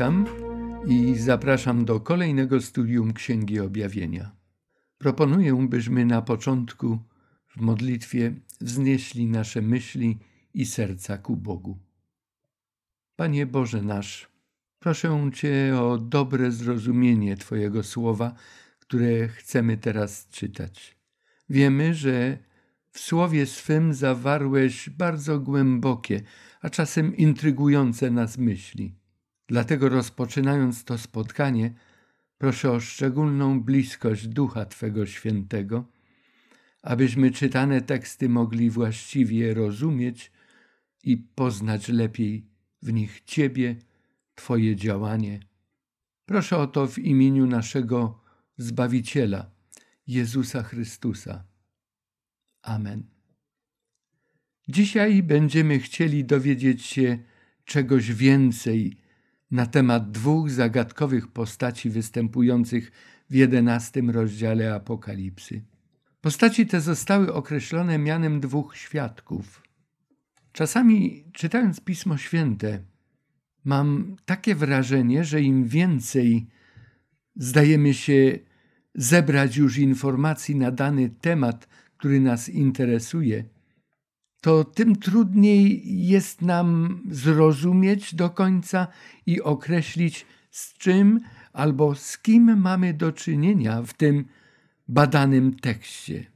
witam i zapraszam do kolejnego studium Księgi Objawienia. Proponuję, byśmy na początku w modlitwie wznieśli nasze myśli i serca ku Bogu. Panie Boże nasz, proszę Cię o dobre zrozumienie Twojego słowa, które chcemy teraz czytać. Wiemy, że w słowie swym zawarłeś bardzo głębokie, a czasem intrygujące nas myśli. Dlatego rozpoczynając to spotkanie, proszę o szczególną bliskość Ducha Twego Świętego, abyśmy czytane teksty mogli właściwie rozumieć i poznać lepiej w nich Ciebie, Twoje działanie. Proszę o to w imieniu naszego Zbawiciela, Jezusa Chrystusa. Amen. Dzisiaj będziemy chcieli dowiedzieć się czegoś więcej na temat dwóch zagadkowych postaci występujących w jedenastym rozdziale Apokalipsy. Postaci te zostały określone mianem dwóch świadków. Czasami czytając Pismo Święte, mam takie wrażenie, że im więcej zdajemy się zebrać już informacji na dany temat, który nas interesuje, to tym trudniej jest nam zrozumieć do końca i określić, z czym albo z kim mamy do czynienia w tym badanym tekście.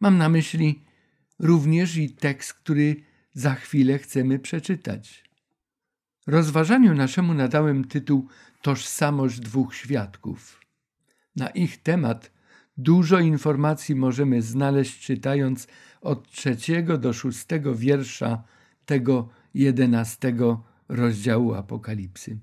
Mam na myśli również i tekst, który za chwilę chcemy przeczytać. Rozważaniu naszemu nadałem tytuł Tożsamość dwóch świadków. Na ich temat dużo informacji możemy znaleźć czytając od trzeciego do szóstego wiersza tego jedenastego rozdziału Apokalipsy.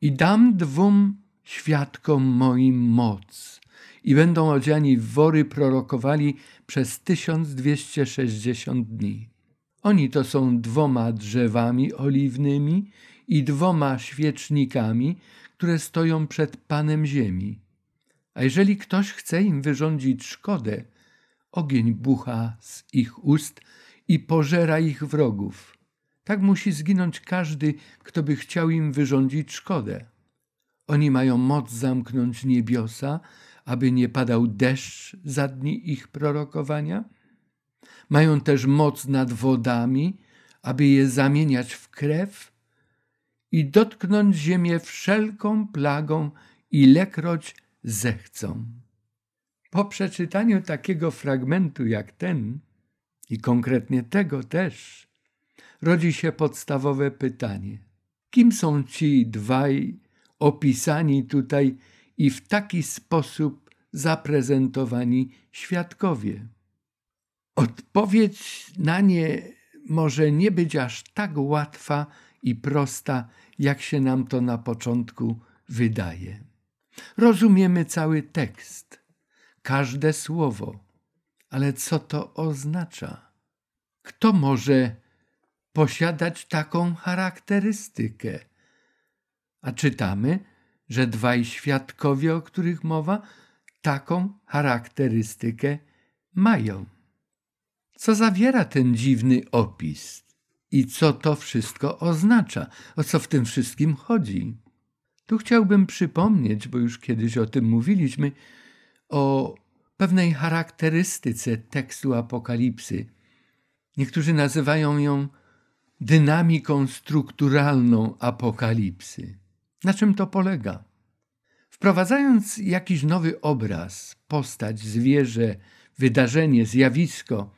I dam dwóm świadkom moim moc i będą odziani w wory prorokowali przez 1260 dni. Oni to są dwoma drzewami oliwnymi i dwoma świecznikami, które stoją przed Panem Ziemi. A jeżeli ktoś chce im wyrządzić szkodę, ogień bucha z ich ust i pożera ich wrogów. Tak musi zginąć każdy, kto by chciał im wyrządzić szkodę. Oni mają moc zamknąć niebiosa, aby nie padał deszcz za dni ich prorokowania. Mają też moc nad wodami, aby je zamieniać w krew i dotknąć ziemię wszelką plagą, ilekroć zechcą. Po przeczytaniu takiego fragmentu jak ten, i konkretnie tego też, rodzi się podstawowe pytanie: kim są ci dwaj opisani tutaj i w taki sposób zaprezentowani świadkowie? Odpowiedź na nie może nie być aż tak łatwa i prosta, jak się nam to na początku wydaje. Rozumiemy cały tekst każde słowo. Ale co to oznacza? Kto może posiadać taką charakterystykę? A czytamy, że dwaj świadkowie, o których mowa, taką charakterystykę mają. Co zawiera ten dziwny opis? I co to wszystko oznacza? O co w tym wszystkim chodzi? Tu chciałbym przypomnieć, bo już kiedyś o tym mówiliśmy, o pewnej charakterystyce tekstu Apokalipsy. Niektórzy nazywają ją dynamiką strukturalną apokalipsy. Na czym to polega? Wprowadzając jakiś nowy obraz, postać, zwierzę, wydarzenie, zjawisko,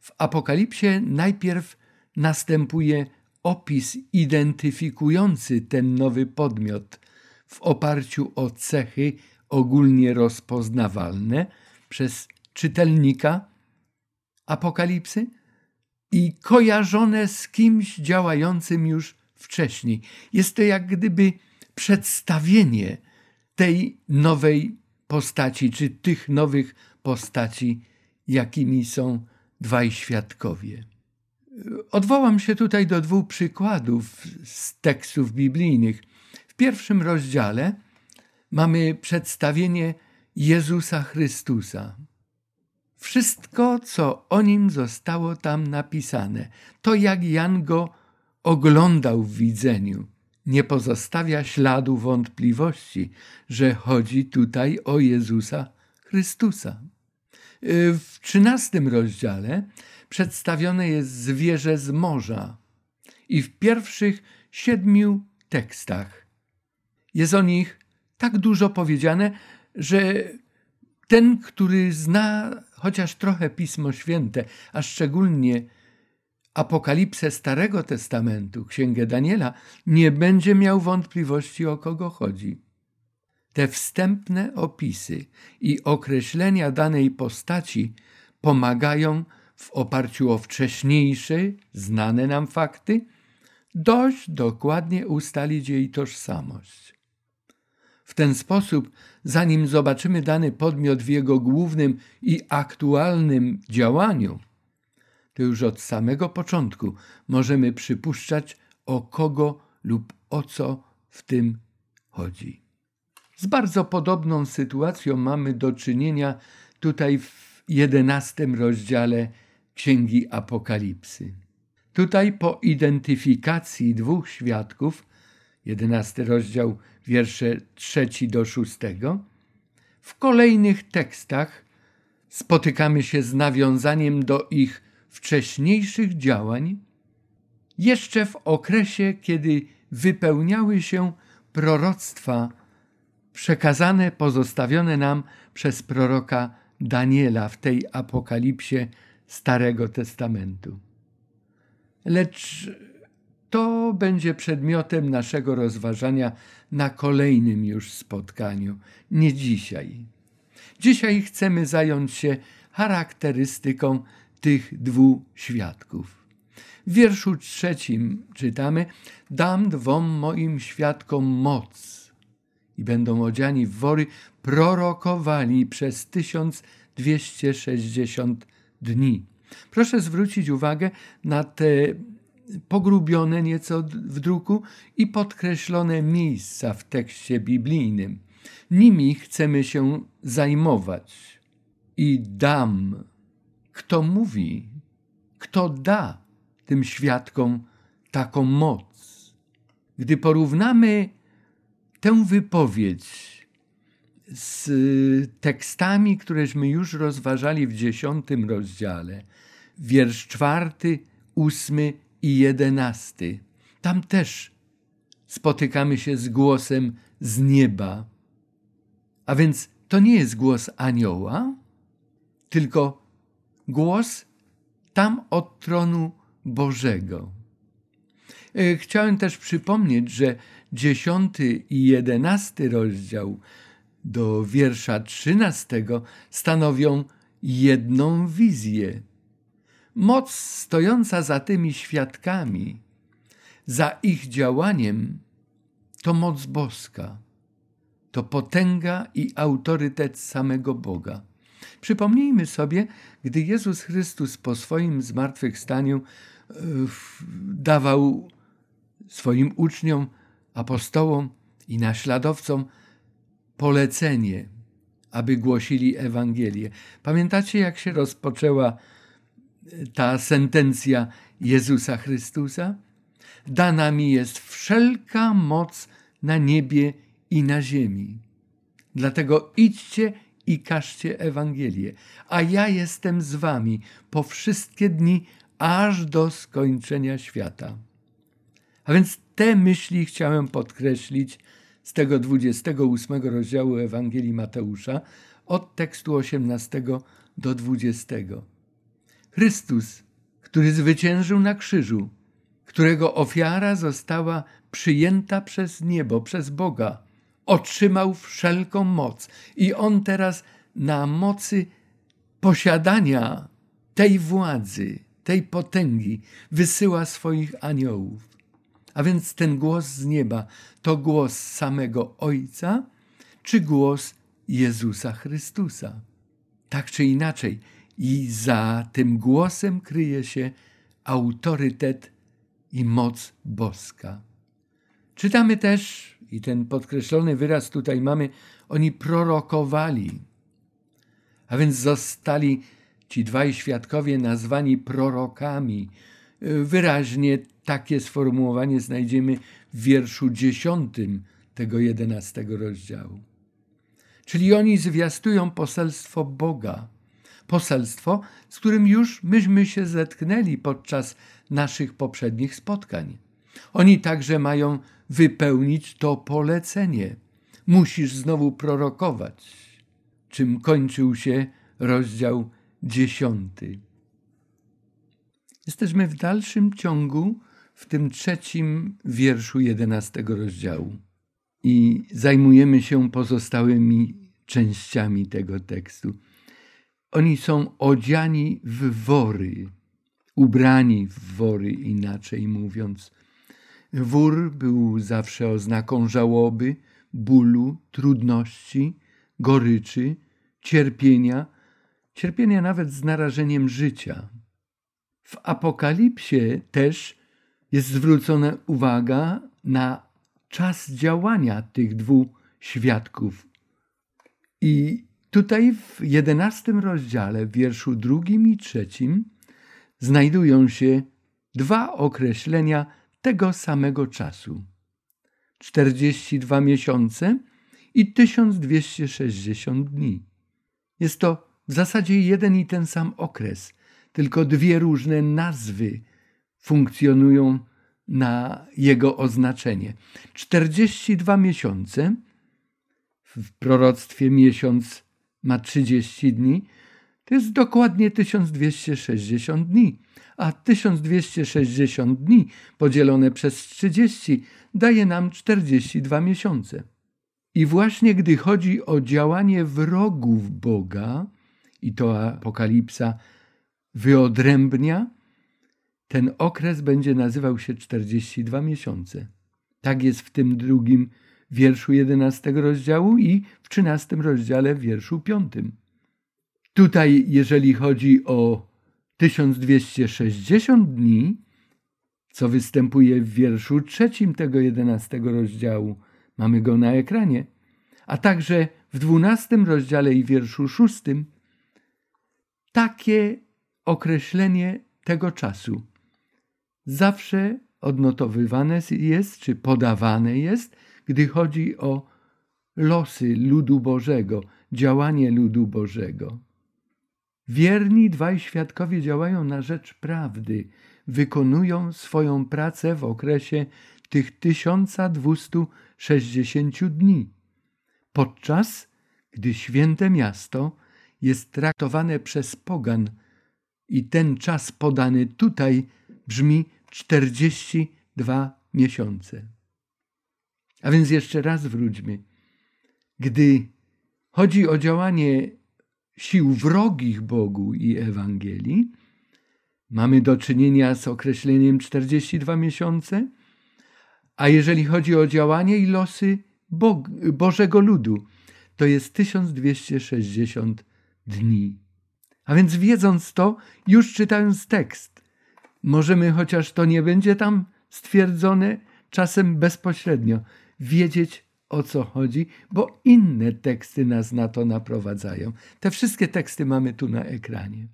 w apokalipsie najpierw następuje opis identyfikujący ten nowy podmiot w oparciu o cechy ogólnie rozpoznawalne przez czytelnika Apokalipsy i kojarzone z kimś działającym już wcześniej. Jest to jak gdyby przedstawienie tej nowej postaci, czy tych nowych postaci, jakimi są dwaj świadkowie. Odwołam się tutaj do dwóch przykładów z tekstów biblijnych. W pierwszym rozdziale mamy przedstawienie Jezusa Chrystusa. Wszystko, co o nim zostało tam napisane, to jak Jan go oglądał w widzeniu, nie pozostawia śladu wątpliwości, że chodzi tutaj o Jezusa Chrystusa. W trzynastym rozdziale przedstawione jest zwierzę z morza i w pierwszych siedmiu tekstach jest o nich tak dużo powiedziane, że ten, który zna chociaż trochę Pismo Święte, a szczególnie Apokalipsę Starego Testamentu, Księgę Daniela, nie będzie miał wątpliwości, o kogo chodzi. Te wstępne opisy i określenia danej postaci pomagają w oparciu o wcześniejsze, znane nam fakty, dość dokładnie ustalić jej tożsamość. W ten sposób, zanim zobaczymy dany podmiot w jego głównym i aktualnym działaniu, to już od samego początku możemy przypuszczać, o kogo lub o co w tym chodzi. Z bardzo podobną sytuacją mamy do czynienia tutaj w jedenastym rozdziale Księgi Apokalipsy. Tutaj po identyfikacji dwóch świadków, jedenasty rozdział, wiersze trzeci do szóstego, w kolejnych tekstach spotykamy się z nawiązaniem do ich wcześniejszych działań, jeszcze w okresie, kiedy wypełniały się proroctwa przekazane, pozostawione nam przez proroka Daniela w tej apokalipsie Starego Testamentu. Lecz to będzie przedmiotem naszego rozważania na kolejnym już spotkaniu, nie dzisiaj. Dzisiaj chcemy zająć się charakterystyką tych dwóch świadków. W wierszu trzecim czytamy: Dam dwom moim świadkom moc i będą odziani w wory, prorokowali przez 1260 dni. Proszę zwrócić uwagę na te pogrubione nieco w druku i podkreślone miejsca w tekście biblijnym. Nimi chcemy się zajmować. I dam. Kto mówi? Kto da tym świadkom taką moc? Gdy porównamy tę wypowiedź z tekstami, któreśmy już rozważali w dziesiątym rozdziale, wiersz czwarty, ósmy i jedenasty. Tam też spotykamy się z głosem z nieba. A więc to nie jest głos anioła, tylko głos tam od tronu Bożego. E, chciałem też przypomnieć, że dziesiąty i jedenasty rozdział do wiersza trzynastego stanowią jedną wizję. Moc stojąca za tymi świadkami, za ich działaniem, to moc boska, to potęga i autorytet samego Boga. Przypomnijmy sobie, gdy Jezus Chrystus po swoim zmartwychwstaniu e, dawał swoim uczniom apostołom i naśladowcom polecenie, aby głosili Ewangelię. Pamiętacie, jak się rozpoczęła ta sentencja Jezusa Chrystusa? Dana mi jest wszelka moc na niebie i na ziemi. Dlatego idźcie i każcie Ewangelię, a ja jestem z wami po wszystkie dni, aż do skończenia świata. A więc te myśli chciałem podkreślić z tego 28 rozdziału Ewangelii Mateusza, od tekstu 18 do 20. Chrystus, który zwyciężył na krzyżu, którego ofiara została przyjęta przez niebo, przez Boga, otrzymał wszelką moc i on teraz na mocy posiadania tej władzy, tej potęgi wysyła swoich aniołów. A więc ten głos z nieba to głos samego Ojca, czy głos Jezusa Chrystusa? Tak czy inaczej, i za tym głosem kryje się autorytet i moc boska. Czytamy też, i ten podkreślony wyraz tutaj mamy, oni prorokowali, a więc zostali ci dwaj świadkowie nazwani prorokami. Wyraźnie takie sformułowanie znajdziemy w wierszu dziesiątym tego jedenastego rozdziału. Czyli oni zwiastują poselstwo Boga. Poselstwo, z którym już myśmy się zetknęli podczas naszych poprzednich spotkań. Oni także mają wypełnić to polecenie. Musisz znowu prorokować, czym kończył się rozdział dziesiąty. Jesteśmy w dalszym ciągu w tym trzecim wierszu jedenastego rozdziału i zajmujemy się pozostałymi częściami tego tekstu. Oni są odziani w wory, ubrani w wory, inaczej mówiąc. Wór był zawsze oznaką żałoby, bólu, trudności, goryczy, cierpienia, cierpienia nawet z narażeniem życia. W Apokalipsie też jest zwrócona uwaga na czas działania tych dwóch świadków. I tutaj w jedenastym rozdziale, w wierszu drugim i trzecim, znajdują się dwa określenia tego samego czasu. 42 miesiące i 1260 dni. Jest to w zasadzie jeden i ten sam okres, tylko dwie różne nazwy funkcjonują na jego oznaczenie. 42 miesiące, w proroctwie miesiąc ma 30 dni, to jest dokładnie 1260 dni, a 1260 dni podzielone przez 30 daje nam 42 miesiące. I właśnie gdy chodzi o działanie wrogów Boga, i to Apokalipsa wyodrębnia, ten okres będzie nazywał się 42 miesiące. Tak jest w tym drugim wierszu 11 rozdziału i w 13 rozdziale wierszu 5. Tutaj, jeżeli chodzi o 1260 dni, co występuje w wierszu trzecim tego 11 rozdziału, mamy go na ekranie, a także w 12 rozdziale i wierszu szóstym, takie określenie tego czasu zawsze odnotowywane jest czy podawane jest, gdy chodzi o losy ludu Bożego, działanie ludu Bożego. Wierni dwaj świadkowie działają na rzecz prawdy, wykonują swoją pracę w okresie tych 1260 dni, podczas gdy święte miasto jest traktowane przez pogan i ten czas podany tutaj brzmi 42 miesiące. A więc jeszcze raz wróćmy. Gdy chodzi o działanie sił wrogich Bogu i Ewangelii, mamy do czynienia z określeniem 42 miesiące, a jeżeli chodzi o działanie i losy Bo Bożego ludu, to jest 1260 dni. A więc wiedząc to, już czytając tekst, możemy, chociaż to nie będzie tam stwierdzone czasem bezpośrednio, wiedzieć o co chodzi, bo inne teksty nas na to naprowadzają. Te wszystkie teksty mamy tu na ekranie.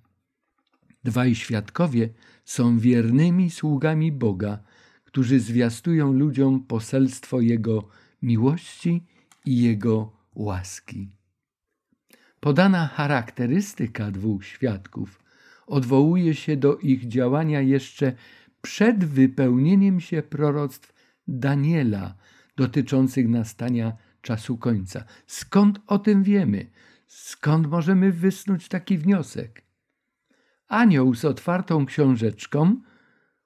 Dwaj świadkowie są wiernymi sługami Boga, którzy zwiastują ludziom poselstwo Jego miłości i Jego łaski. Podana charakterystyka dwóch świadków odwołuje się do ich działania jeszcze przed wypełnieniem się proroctw Daniela dotyczących nastania czasu końca. Skąd o tym wiemy? Skąd możemy wysnuć taki wniosek? Anioł z otwartą książeczką,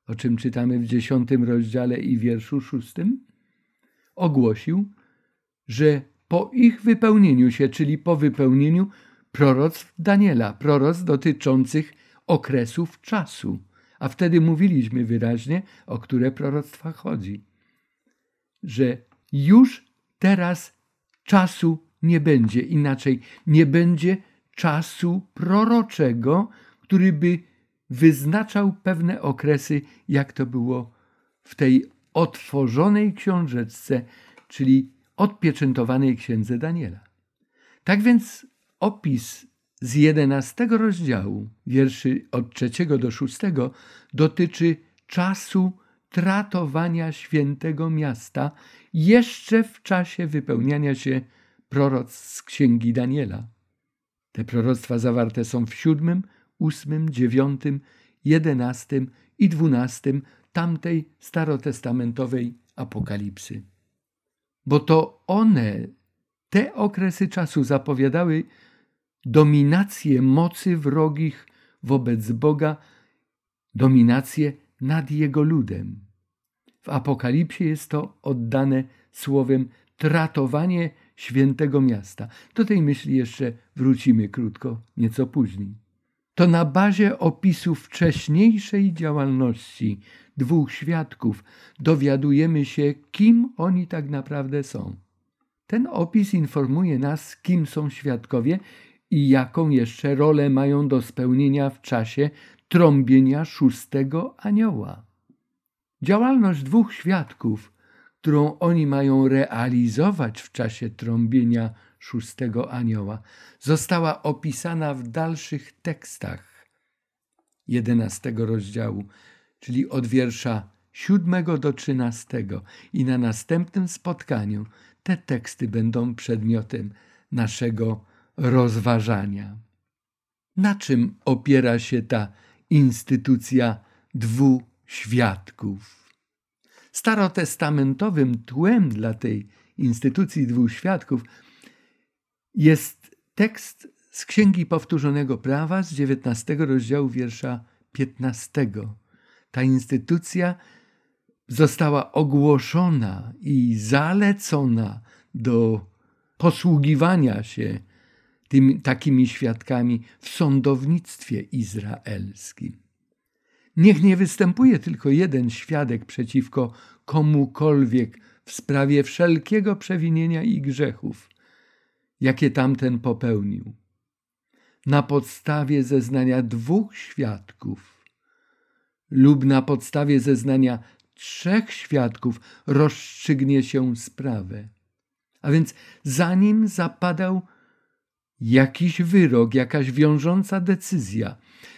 o czym czytamy w dziesiątym rozdziale i wierszu szóstym, ogłosił, że po ich wypełnieniu się, czyli po wypełnieniu proroctw Daniela, proroc dotyczących okresów czasu. A wtedy mówiliśmy wyraźnie, o które proroctwa chodzi. Że już teraz czasu nie będzie, inaczej nie będzie czasu proroczego, który by wyznaczał pewne okresy, jak to było w tej otworzonej książeczce, czyli odpieczętowanej księdze Daniela. Tak więc opis z jedenastego rozdziału, wierszy od trzeciego do szóstego, dotyczy czasu tratowania świętego miasta jeszcze w czasie wypełniania się proroctw z księgi Daniela. Te proroctwa zawarte są w siódmym, ósmym, dziewiątym, jedenastym i dwunastym tamtej starotestamentowej apokalipsy. Bo to one, te okresy czasu zapowiadały dominację mocy wrogich wobec Boga, dominację nad Jego ludem. W Apokalipsie jest to oddane słowem tratowanie świętego miasta. Do tej myśli jeszcze wrócimy krótko, nieco później. To na bazie opisu wcześniejszej działalności dwóch świadków dowiadujemy się, kim oni tak naprawdę są. Ten opis informuje nas, kim są świadkowie i jaką jeszcze rolę mają do spełnienia w czasie trąbienia szóstego anioła. Działalność dwóch świadków, którą oni mają realizować w czasie trąbienia szóstego anioła, została opisana w dalszych tekstach jedenastego rozdziału, czyli od wiersza siódmego do trzynastego. I na następnym spotkaniu te teksty będą przedmiotem naszego rozważania. Na czym opiera się ta instytucja dwóch świadków? Starotestamentowym tłem dla tej instytucji dwóch świadków jest tekst z Księgi Powtórzonego Prawa z 19 rozdziału wiersza 15. Ta instytucja została ogłoszona i zalecona do posługiwania się tymi, takimi świadkami w sądownictwie izraelskim. Niech nie występuje tylko jeden świadek przeciwko komukolwiek w sprawie wszelkiego przewinienia i grzechów, jakie tamten popełnił. Na podstawie zeznania dwóch świadków lub na podstawie zeznania trzech świadków rozstrzygnie się sprawę. A więc zanim zapadał jakiś wyrok, jakaś wiążąca decyzja,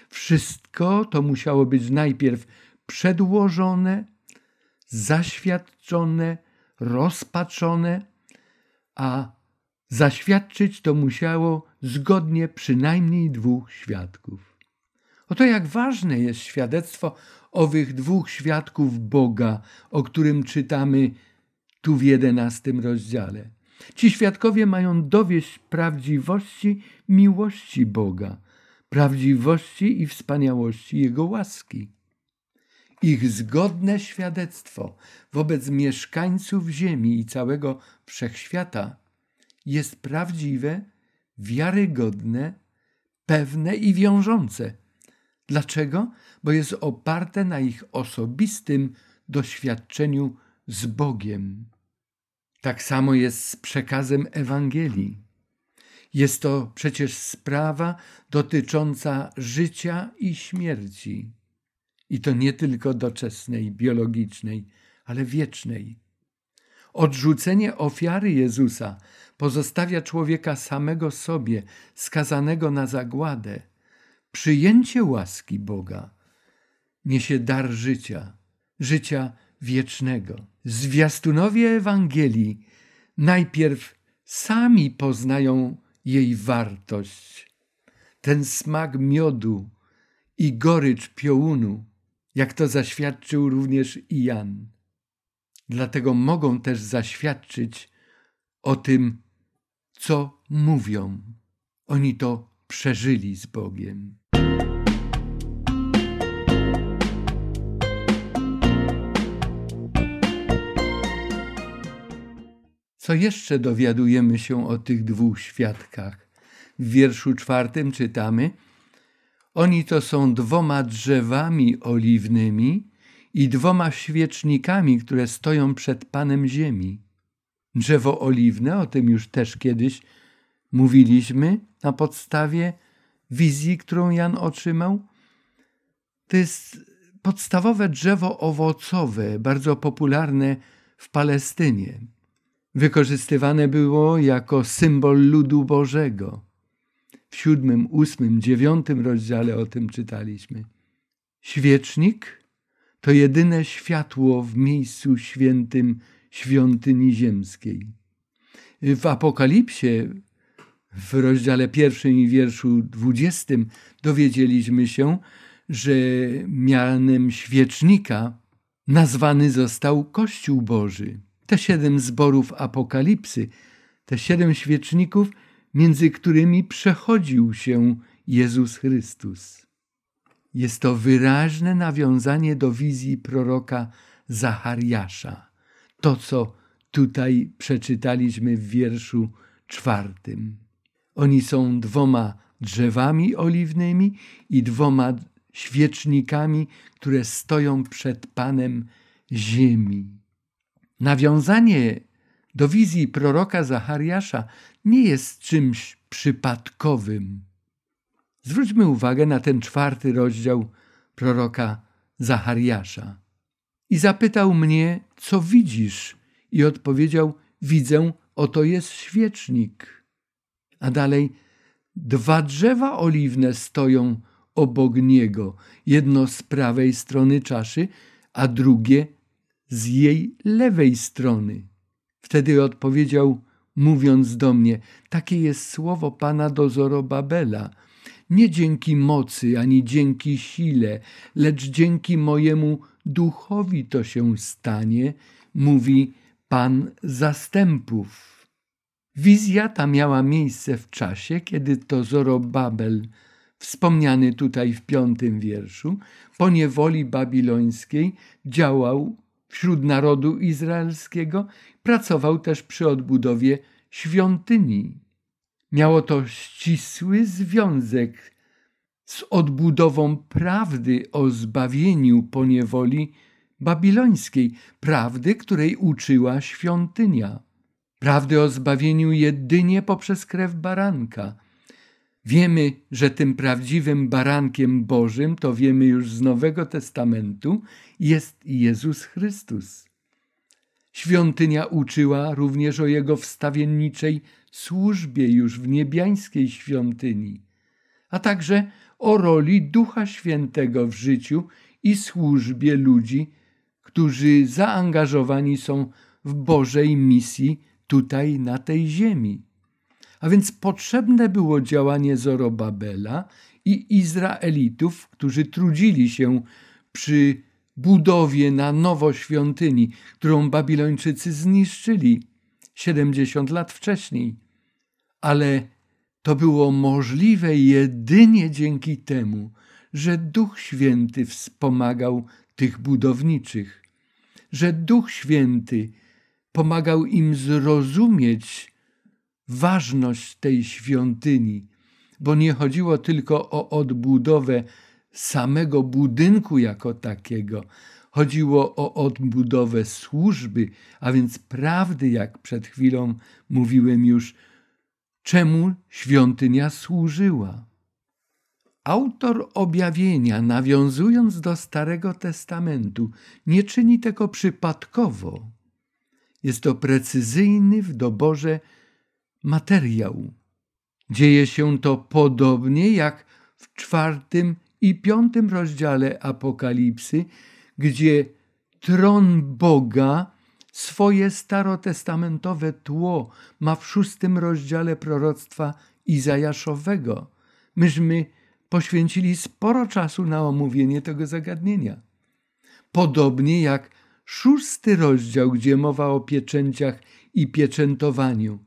wszystko to musiało być najpierw przedłożone, zaświadczone, rozpatrzone, a zaświadczyć to musiało zgodnie przynajmniej dwóch świadków. Oto jak ważne jest świadectwo owych dwóch świadków Boga, o którym czytamy tu w jedenastym rozdziale. Ci świadkowie mają dowieść prawdziwości miłości Boga, prawdziwości i wspaniałości Jego łaski. Ich zgodne świadectwo wobec mieszkańców ziemi i całego wszechświata jest prawdziwe, wiarygodne, pewne i wiążące. Dlaczego? Bo jest oparte na ich osobistym doświadczeniu z Bogiem. Tak samo jest z przekazem Ewangelii. Jest to przecież sprawa dotycząca życia i śmierci. I to nie tylko doczesnej, biologicznej, ale wiecznej. Odrzucenie ofiary Jezusa pozostawia człowieka samego sobie, skazanego na zagładę. Przyjęcie łaski Boga niesie dar życia, życia wiecznego. Zwiastunowie Ewangelii najpierw sami poznają jej wartość. Ten smak miodu i gorycz piołunu, jak to zaświadczył również i Jan. Dlatego mogą też zaświadczyć o tym, co mówią. Oni to przeżyli z Bogiem. Co jeszcze dowiadujemy się o tych dwóch świadkach? W wierszu czwartym czytamy: Oni to są dwoma drzewami oliwnymi i dwoma świecznikami, które stoją przed Panem Ziemi. Drzewo oliwne, o tym już też kiedyś mówiliśmy na podstawie wizji, którą Jan otrzymał. To jest podstawowe drzewo owocowe, bardzo popularne w Palestynie. Wykorzystywane było jako symbol ludu Bożego. W siódmym, ósmym, dziewiątym rozdziale o tym czytaliśmy. Świecznik to jedyne światło w miejscu świętym świątyni ziemskiej. W Apokalipsie, w rozdziale pierwszym i wierszu dwudziestym, dowiedzieliśmy się, że mianem świecznika nazwany został Kościół Boży. Te siedem zborów Apokalipsy, te siedem świeczników, między którymi przechodził się Jezus Chrystus. Jest to wyraźne nawiązanie do wizji proroka Zachariasza. To, co tutaj przeczytaliśmy w wierszu czwartym. Oni są dwoma drzewami oliwnymi i dwoma świecznikami, które stoją przed Panem ziemi. Nawiązanie do wizji proroka Zachariasza nie jest czymś przypadkowym. Zwróćmy uwagę na ten czwarty rozdział proroka Zachariasza. I zapytał mnie, co widzisz? I odpowiedział, widzę, oto jest świecznik. A dalej, dwa drzewa oliwne stoją obok niego, jedno z prawej strony czaszy, a drugie z jej lewej strony. Wtedy odpowiedział, mówiąc do mnie, takie jest słowo Pana do Zorobabela, nie dzięki mocy, ani dzięki sile, lecz dzięki mojemu duchowi to się stanie, mówi Pan zastępów. Wizja ta miała miejsce w czasie, kiedy to Zorobabel, wspomniany tutaj w piątym wierszu, po niewoli babilońskiej działał wśród narodu izraelskiego, pracował też przy odbudowie świątyni. Miało to ścisły związek z odbudową prawdy o zbawieniu po niewoli babilońskiej, prawdy, której uczyła świątynia. Prawdy o zbawieniu jedynie poprzez krew baranka. Wiemy, że tym prawdziwym barankiem Bożym, to wiemy już z Nowego Testamentu, jest Jezus Chrystus. Świątynia uczyła również o Jego wstawienniczej służbie już w niebiańskiej świątyni, a także o roli Ducha Świętego w życiu i służbie ludzi, którzy zaangażowani są w Bożej misji tutaj na tej ziemi. A więc potrzebne było działanie Zorobabela i Izraelitów, którzy trudzili się przy budowie na nowo świątyni, którą Babilończycy zniszczyli 70 lat wcześniej. Ale to było możliwe jedynie dzięki temu, że Duch Święty wspomagał tych budowniczych, że Duch Święty pomagał im zrozumieć ważność tej świątyni, bo nie chodziło tylko o odbudowę samego budynku jako takiego. Chodziło o odbudowę służby, a więc prawdy, jak przed chwilą mówiłem już, czemu świątynia służyła. Autor objawienia, nawiązując do Starego Testamentu, nie czyni tego przypadkowo. Jest to precyzyjny w doborze materiał. Dzieje się to podobnie jak w czwartym i piątym rozdziale Apokalipsy, gdzie tron Boga swoje starotestamentowe tło ma w szóstym rozdziale proroctwa Izajaszowego. Myśmy poświęcili sporo czasu na omówienie tego zagadnienia. Podobnie jak szósty rozdział, gdzie mowa o pieczęciach i pieczętowaniu,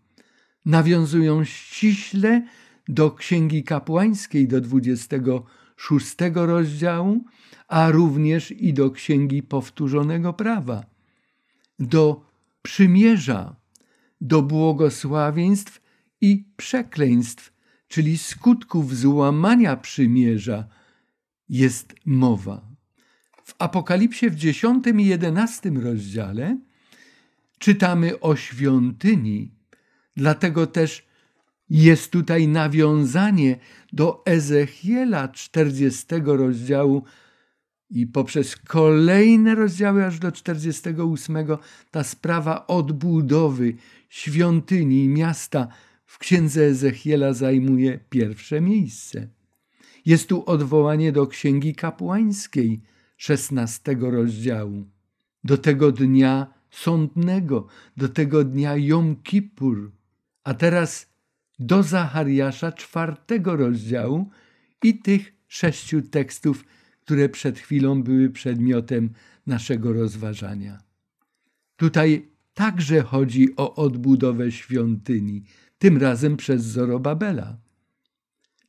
nawiązują ściśle do Księgi Kapłańskiej, do 26 rozdziału, a również i do Księgi Powtórzonego Prawa, do przymierza, do błogosławieństw i przekleństw, czyli skutków złamania przymierza, jest mowa. W Apokalipsie w 10 i 11 rozdziale czytamy o świątyni, dlatego też jest tutaj nawiązanie do Ezechiela 40 rozdziału i poprzez kolejne rozdziały aż do 48 ta sprawa odbudowy świątyni i miasta w księdze Ezechiela zajmuje pierwsze miejsce. Jest tu odwołanie do księgi kapłańskiej, szesnastego rozdziału. Do tego dnia sądnego, do tego dnia Jom Kippur. A teraz do Zachariasza czwartego rozdziału i tych sześciu tekstów, które przed chwilą były przedmiotem naszego rozważania. Tutaj także chodzi o odbudowę świątyni, tym razem przez Zorobabela.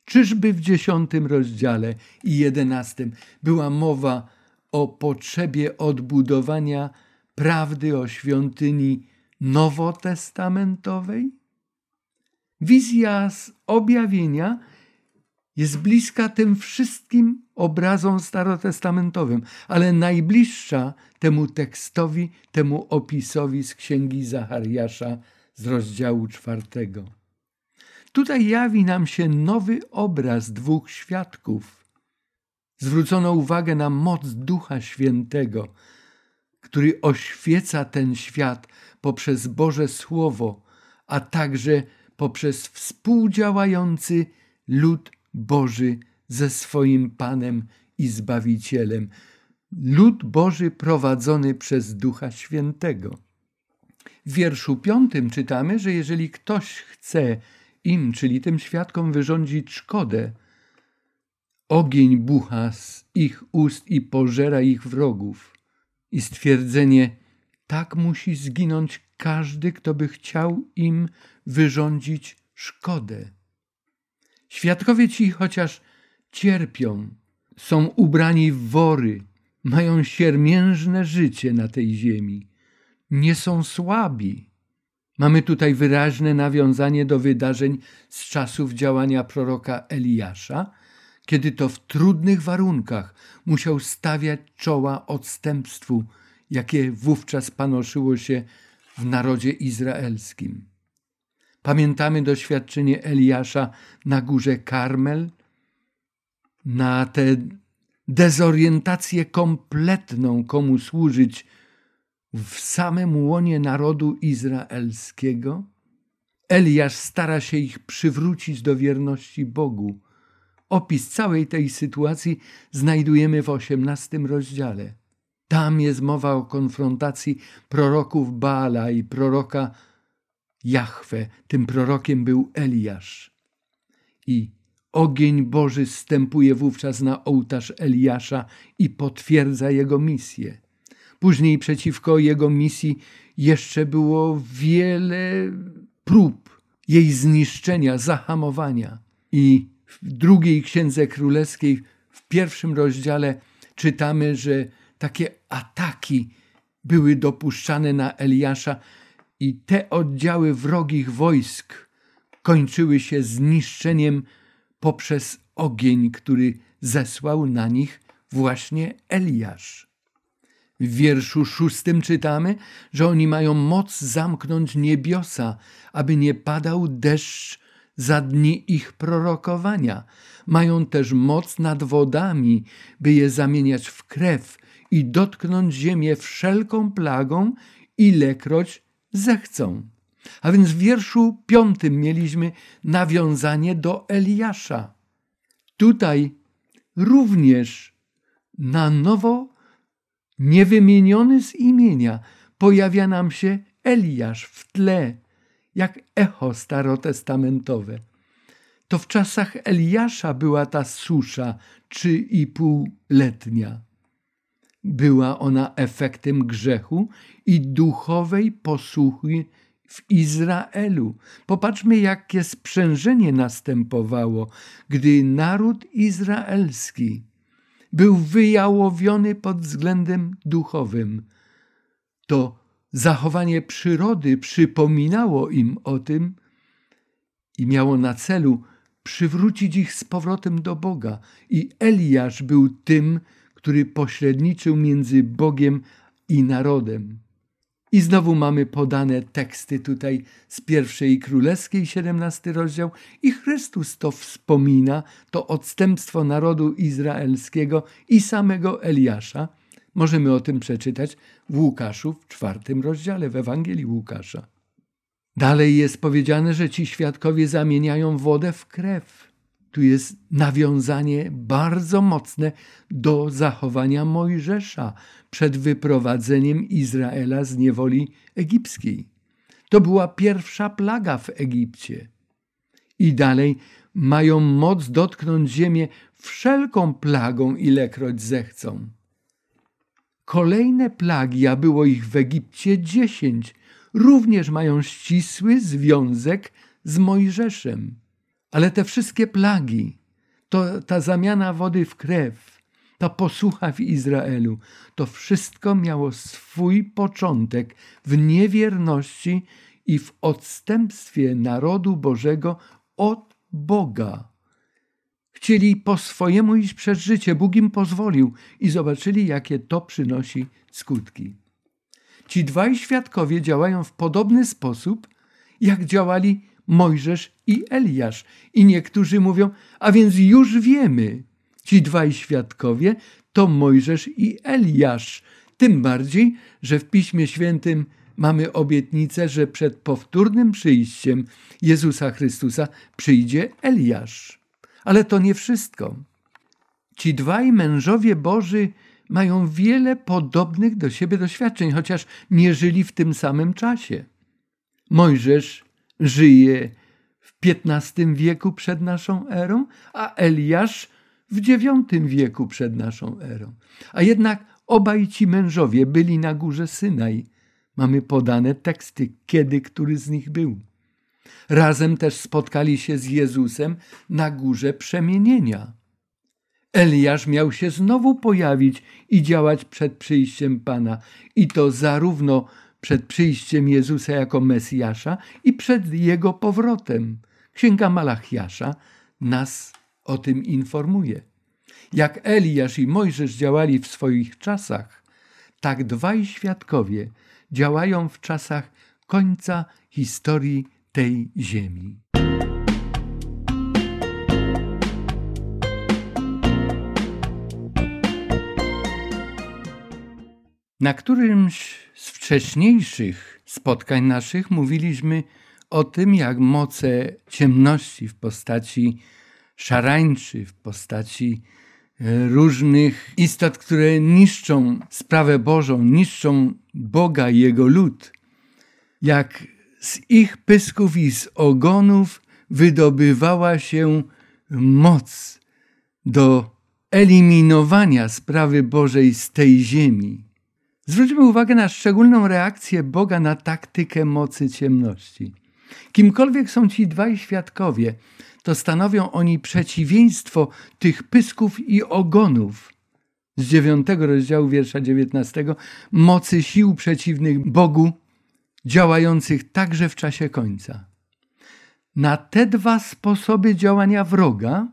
Czyżby w dziesiątym rozdziale i jedenastym była mowa o potrzebie odbudowania prawdy o świątyni nowotestamentowej? Wizja z objawienia jest bliska tym wszystkim obrazom starotestamentowym, ale najbliższa temu tekstowi, temu opisowi z księgi Zachariasza z rozdziału czwartego. Tutaj jawi nam się nowy obraz dwóch świadków. Zwrócono uwagę na moc Ducha Świętego, który oświeca ten świat poprzez Boże Słowo, a także poprzez współdziałający lud Boży ze swoim Panem i Zbawicielem. Lud Boży prowadzony przez Ducha Świętego. W wierszu piątym czytamy, że jeżeli ktoś chce im, czyli tym świadkom, wyrządzić szkodę, ogień bucha z ich ust i pożera ich wrogów. I stwierdzenie, tak musi zginąć każdy, kto by chciał im wyrządzić szkodę. Świadkowie ci, chociaż cierpią, są ubrani w wory, mają siermiężne życie na tej ziemi, nie są słabi. Mamy tutaj wyraźne nawiązanie do wydarzeń z czasów działania proroka Eliasza, kiedy to w trudnych warunkach musiał stawiać czoła odstępstwu, jakie wówczas panoszyło się w narodzie izraelskim. Pamiętamy doświadczenie Eliasza na górze Karmel, na tę dezorientację kompletną, komu służyć w samym łonie narodu izraelskiego. Eliasz stara się ich przywrócić do wierności Bogu. Opis całej tej sytuacji znajdujemy w osiemnastym rozdziale. Tam jest mowa o konfrontacji proroków Baala i proroka Jahwe. Tym prorokiem był Eliasz. I ogień Boży stępuje wówczas na ołtarz Eliasza i potwierdza jego misję. Później przeciwko jego misji jeszcze było wiele prób jej zniszczenia, zahamowania. I w drugiej księdze królewskiej, w pierwszym rozdziale, czytamy, że takie ataki były dopuszczane na Eliasza i te oddziały wrogich wojsk kończyły się zniszczeniem poprzez ogień, który zesłał na nich właśnie Eliasz. W wierszu szóstym czytamy, że oni mają moc zamknąć niebiosa, aby nie padał deszcz za dni ich prorokowania. Mają też moc nad wodami, by je zamieniać w krew i dotknąć ziemię wszelką plagą, ilekroć zechcą. A więc w wierszu piątym mieliśmy nawiązanie do Eliasza. Tutaj również na nowo niewymieniony z imienia pojawia nam się Eliasz w tle, jak echo starotestamentowe. To w czasach Eliasza była ta susza trzy i półletnia. Była ona efektem grzechu i duchowej posłuchy w Izraelu. Popatrzmy, jakie sprzężenie następowało, gdy naród izraelski był wyjałowiony pod względem duchowym. To zachowanie przyrody przypominało im o tym i miało na celu przywrócić ich z powrotem do Boga. I Eliasz był tym, który pośredniczył między Bogiem i narodem. I znowu mamy podane teksty tutaj z pierwszej królewskiej, 17 rozdział, i Chrystus to wspomina, to odstępstwo narodu izraelskiego i samego Eliasza. Możemy o tym przeczytać w Łukaszu w czwartym rozdziale w Ewangelii Łukasza. Dalej jest powiedziane, że ci świadkowie zamieniają wodę w krew. Tu jest nawiązanie bardzo mocne do zachowania Mojżesza przed wyprowadzeniem Izraela z niewoli egipskiej. To była pierwsza plaga w Egipcie. I dalej mają moc dotknąć ziemię wszelką plagą, ilekroć zechcą. Kolejne plagi, a było ich w Egipcie dziesięć, również mają ścisły związek z Mojżeszem. Ale te wszystkie plagi, to ta zamiana wody w krew, ta posłucha w Izraelu, to wszystko miało swój początek w niewierności i w odstępstwie narodu Bożego od Boga. Chcieli po swojemu iść przez życie, Bóg im pozwolił i zobaczyli, jakie to przynosi skutki. Ci dwaj świadkowie działają w podobny sposób, jak działali Mojżesz i Eliasz. I niektórzy mówią, a więc już wiemy, ci dwaj świadkowie to Mojżesz i Eliasz. Tym bardziej, że w Piśmie Świętym mamy obietnicę, że przed powtórnym przyjściem Jezusa Chrystusa przyjdzie Eliasz. Ale to nie wszystko. Ci dwaj mężowie Boży mają wiele podobnych do siebie doświadczeń, chociaż nie żyli w tym samym czasie. Mojżesz żyje w XV wieku przed naszą erą, a Eliasz w IX wieku przed naszą erą. A jednak obaj ci mężowie byli na górze Synaj. Mamy podane teksty, kiedy który z nich był. Razem też spotkali się z Jezusem na górze przemienienia. Eliasz miał się znowu pojawić i działać przed przyjściem Pana, i to zarówno przed przyjściem Jezusa jako Mesjasza i przed Jego powrotem. Księga Malachiasza nas o tym informuje. Jak Eliasz i Mojżesz działali w swoich czasach, tak dwaj świadkowie działają w czasach końca historii tej ziemi. Na którymś z wcześniejszych spotkań naszych mówiliśmy o tym, jak moce ciemności w postaci szarańczy, w postaci e, różnych istot, które niszczą sprawę Bożą, niszczą Boga i Jego lud, jak z ich pysków i z ogonów wydobywała się moc do eliminowania sprawy Bożej z tej ziemi. Zwróćmy uwagę na szczególną reakcję Boga na taktykę mocy ciemności. Kimkolwiek są ci dwaj świadkowie, to stanowią oni przeciwieństwo tych pysków i ogonów z dziewiątego rozdziału wiersza dziewiętnastego mocy sił przeciwnych Bogu, działających także w czasie końca. Na te dwa sposoby działania wroga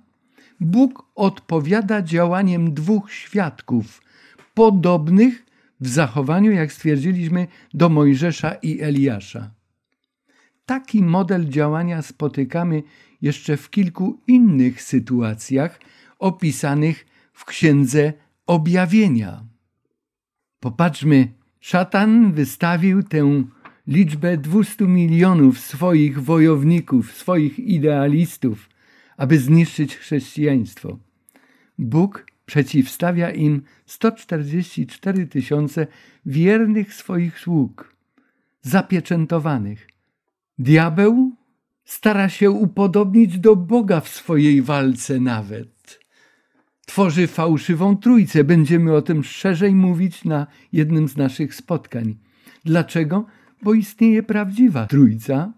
Bóg odpowiada działaniem dwóch świadków, podobnych w zachowaniu, jak stwierdziliśmy, do Mojżesza i Eliasza. Taki model działania spotykamy jeszcze w kilku innych sytuacjach opisanych w Księdze Objawienia. Popatrzmy, szatan wystawił tę liczbę 200 milionów swoich wojowników, swoich idealistów, aby zniszczyć chrześcijaństwo. Bóg przeciwstawia im 144 tysiące wiernych swoich sług, zapieczętowanych. Diabeł stara się upodobnić do Boga w swojej walce nawet. Tworzy fałszywą trójcę. Będziemy o tym szerzej mówić na jednym z naszych spotkań. Dlaczego? Bo istnieje prawdziwa trójca,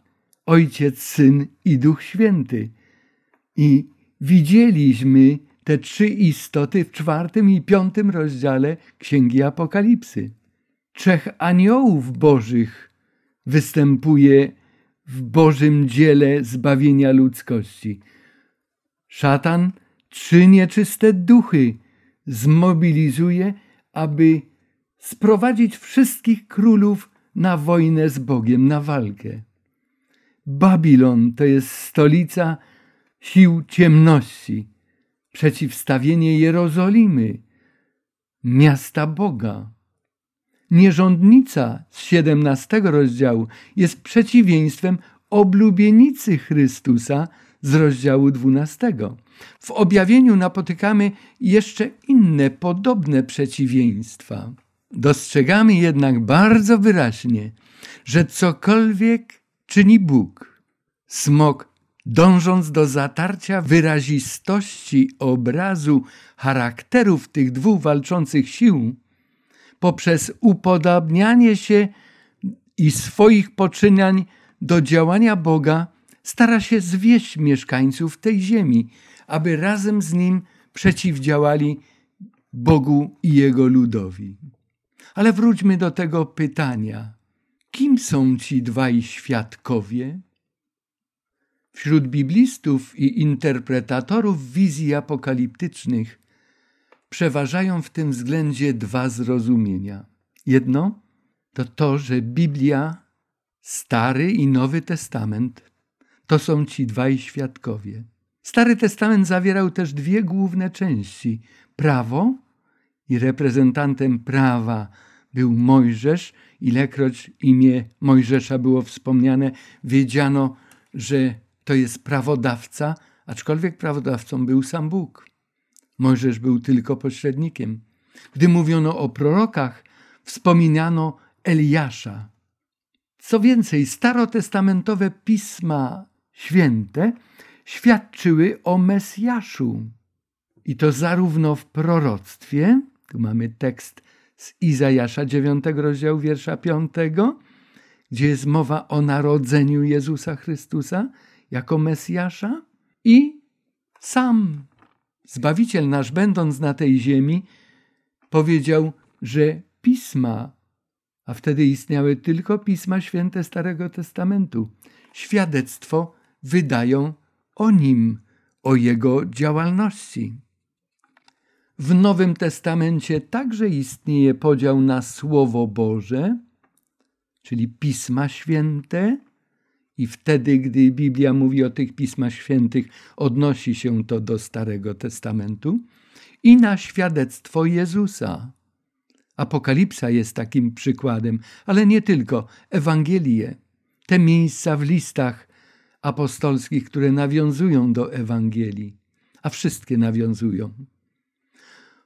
Ojciec, Syn i Duch Święty. I widzieliśmy te trzy istoty w czwartym i piątym rozdziale Księgi Apokalipsy. Trzech aniołów bożych występuje w Bożym dziele zbawienia ludzkości. Szatan trzy nieczyste duchy zmobilizuje, aby sprowadzić wszystkich królów na wojnę z Bogiem, na walkę. Babilon to jest stolica sił ciemności, przeciwstawienie Jerozolimy, miasta Boga. Nierządnica z 17 rozdziału jest przeciwieństwem oblubienicy Chrystusa z rozdziału 12. W objawieniu napotykamy jeszcze inne podobne przeciwieństwa. Dostrzegamy jednak bardzo wyraźnie, że cokolwiek czyni Bóg, smok dążąc do zatarcia wyrazistości obrazu charakterów tych dwóch walczących sił, poprzez upodabnianie się i swoich poczynań do działania Boga, stara się zwieść mieszkańców tej ziemi, aby razem z nim przeciwdziałali Bogu i jego ludowi. Ale wróćmy do tego pytania. Kim są ci dwaj świadkowie? Wśród biblistów i interpretatorów wizji apokaliptycznych przeważają w tym względzie dwa zrozumienia. Jedno to to, że Biblia, Stary i Nowy Testament to są ci dwaj świadkowie. Stary Testament zawierał też dwie główne części: prawo i reprezentantem prawa był Mojżesz. Ilekroć imię Mojżesza było wspomniane, wiedziano, że to jest prawodawca, aczkolwiek prawodawcą był sam Bóg. Mojżesz był tylko pośrednikiem. Gdy mówiono o prorokach, wspominano Eliasza. Co więcej, starotestamentowe pisma święte świadczyły o Mesjaszu. I to zarówno w proroctwie, tu mamy tekst z Izajasza 9 rozdziału wiersza 5, gdzie jest mowa o narodzeniu Jezusa Chrystusa jako Mesjasza i sam Zbawiciel nasz, będąc na tej ziemi, powiedział, że pisma, a wtedy istniały tylko pisma święte Starego Testamentu, świadectwo wydają o nim, o jego działalności. W Nowym Testamencie także istnieje podział na Słowo Boże, czyli Pisma Święte, i wtedy, gdy Biblia mówi o tych pismach świętych, odnosi się to do Starego Testamentu, i na świadectwo Jezusa. Apokalipsa jest takim przykładem, ale nie tylko. Ewangelie, te miejsca w listach apostolskich, które nawiązują do Ewangelii, a wszystkie nawiązują.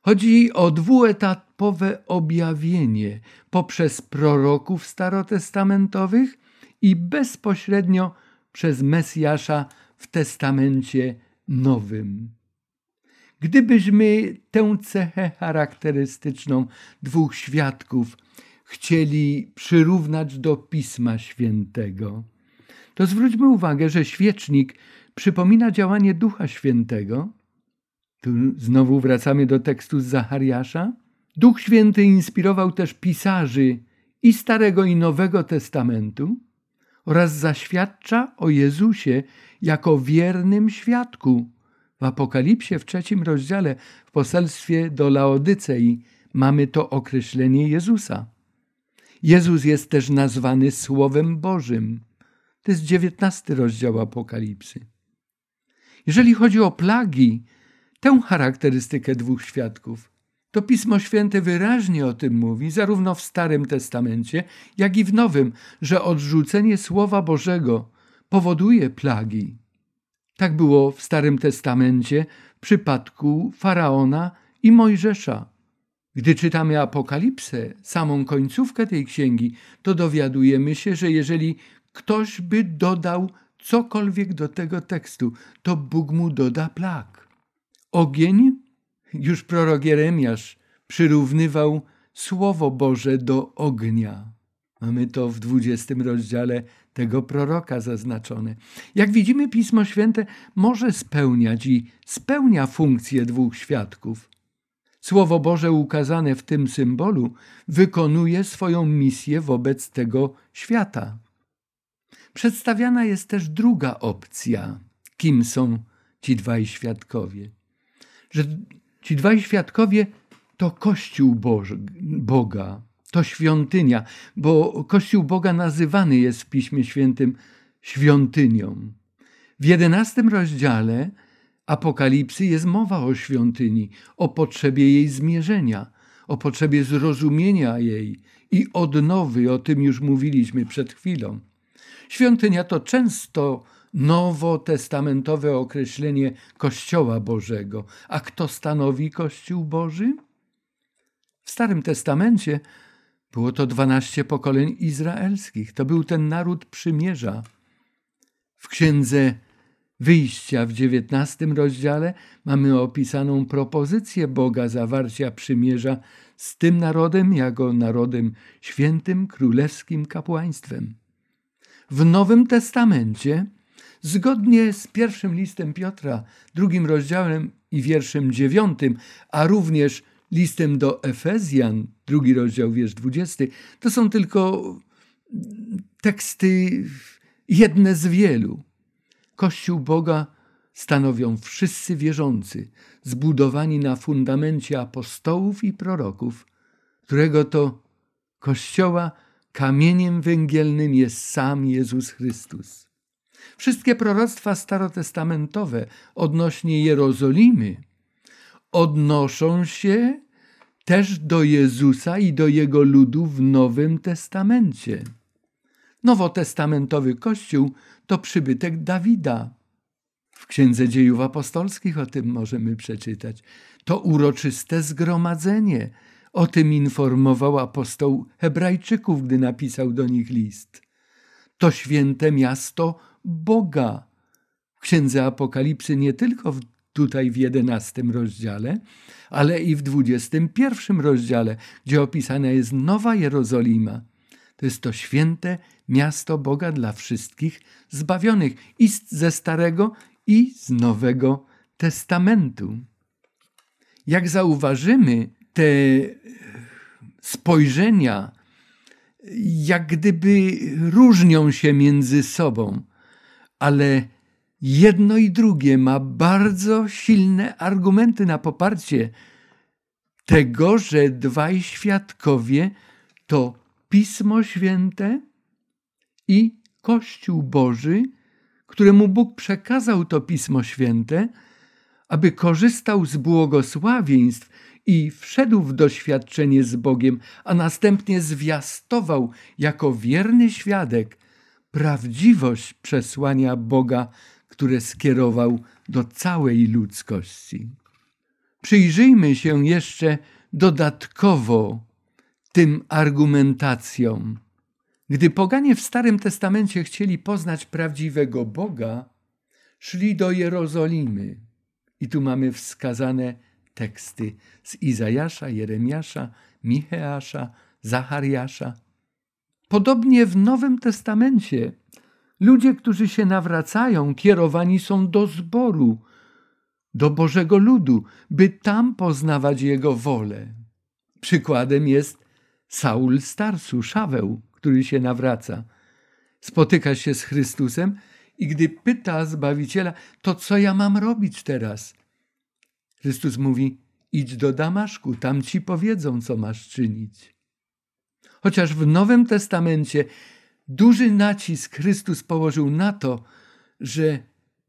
Chodzi o dwuetapowe objawienie poprzez proroków starotestamentowych i bezpośrednio przez Mesjasza w Testamencie Nowym. Gdybyśmy tę cechę charakterystyczną dwóch świadków chcieli przyrównać do Pisma Świętego, to zwróćmy uwagę, że świecznik przypomina działanie Ducha Świętego. Tu znowu wracamy do tekstu z Zachariasza. Duch Święty inspirował też pisarzy i Starego i Nowego Testamentu oraz zaświadcza o Jezusie jako wiernym świadku. W Apokalipsie w trzecim rozdziale w poselstwie do Laodycei mamy to określenie Jezusa. Jezus jest też nazwany Słowem Bożym. To jest dziewiętnasty rozdział Apokalipsy. Jeżeli chodzi o plagi, tę charakterystykę dwóch świadków to Pismo Święte wyraźnie o tym mówi, zarówno w Starym Testamencie, jak i w Nowym, że odrzucenie Słowa Bożego powoduje plagi. Tak było w Starym Testamencie w przypadku faraona i Mojżesza. Gdy czytamy Apokalipsę, samą końcówkę tej księgi, to dowiadujemy się, że jeżeli ktoś by dodał cokolwiek do tego tekstu, to Bóg mu doda plag. Ogień już prorok Jeremiasz przyrównywał Słowo Boże do ognia. Mamy to w dwudziestym rozdziale tego proroka zaznaczone. Jak widzimy, Pismo Święte może spełniać i spełnia funkcję dwóch świadków. Słowo Boże ukazane w tym symbolu wykonuje swoją misję wobec tego świata. Przedstawiana jest też druga opcja, kim są ci dwaj świadkowie. Że Ci dwaj świadkowie to Kościół Boży, Boga, to świątynia, bo Kościół Boga nazywany jest w Piśmie Świętym świątynią. W jedenastym rozdziale Apokalipsy jest mowa o świątyni, o potrzebie jej zmierzenia, o potrzebie zrozumienia jej i odnowy, o tym już mówiliśmy przed chwilą. Świątynia to często nowotestamentowe określenie Kościoła Bożego. A kto stanowi Kościół Boży? W Starym Testamencie było to dwanaście pokoleń izraelskich. To był ten naród przymierza. W księdze Wyjścia w dziewiętnastym rozdziale mamy opisaną propozycję Boga zawarcia przymierza z tym narodem jako narodem świętym, królewskim kapłaństwem. W Nowym Testamencie, zgodnie z pierwszym listem Piotra, drugim rozdziałem i wierszem dziewiątym, a również listem do Efezjan, drugi rozdział, wiersz dwudziesty, to są tylko teksty jedne z wielu. Kościół Boga stanowią wszyscy wierzący, zbudowani na fundamencie apostołów i proroków, którego to Kościoła kamieniem węgielnym jest sam Jezus Chrystus. Wszystkie proroctwa starotestamentowe odnośnie Jerozolimy odnoszą się też do Jezusa i do Jego ludu w Nowym Testamencie. Nowotestamentowy Kościół to przybytek Dawida. W Księdze Dziejów Apostolskich o tym możemy przeczytać. To uroczyste zgromadzenie. O tym informował apostoł Hebrajczyków, gdy napisał do nich list. To święte miasto Boga. W Księdze Apokalipsy nie tylko tutaj w jedenastym rozdziale, ale i w dwudziestym pierwszym rozdziale, gdzie opisana jest Nowa Jerozolima. To jest to święte miasto Boga dla wszystkich zbawionych i ze Starego, i z Nowego Testamentu. Jak zauważymy, te spojrzenia jak gdyby różnią się między sobą, ale jedno i drugie ma bardzo silne argumenty na poparcie tego, że dwaj świadkowie to Pismo Święte i Kościół Boży, któremu Bóg przekazał to Pismo Święte, aby korzystał z błogosławieństw i wszedł w doświadczenie z Bogiem, a następnie zwiastował jako wierny świadek prawdziwość przesłania Boga, które skierował do całej ludzkości. Przyjrzyjmy się jeszcze dodatkowo tym argumentacjom. Gdy poganie w Starym Testamencie chcieli poznać prawdziwego Boga, szli do Jerozolimy. I tu mamy wskazane teksty z Izajasza, Jeremiasza, Micheasza, Zachariasza. Podobnie w Nowym Testamencie ludzie, którzy się nawracają, kierowani są do zboru, do Bożego ludu, by tam poznawać Jego wolę. Przykładem jest Saul Starsu, Szaweł, który się nawraca. Spotyka się z Chrystusem i gdy pyta Zbawiciela, to co ja mam robić teraz? Chrystus mówi, idź do Damaszku, tam ci powiedzą, co masz czynić. Chociaż w Nowym Testamencie duży nacisk Chrystus położył na to, że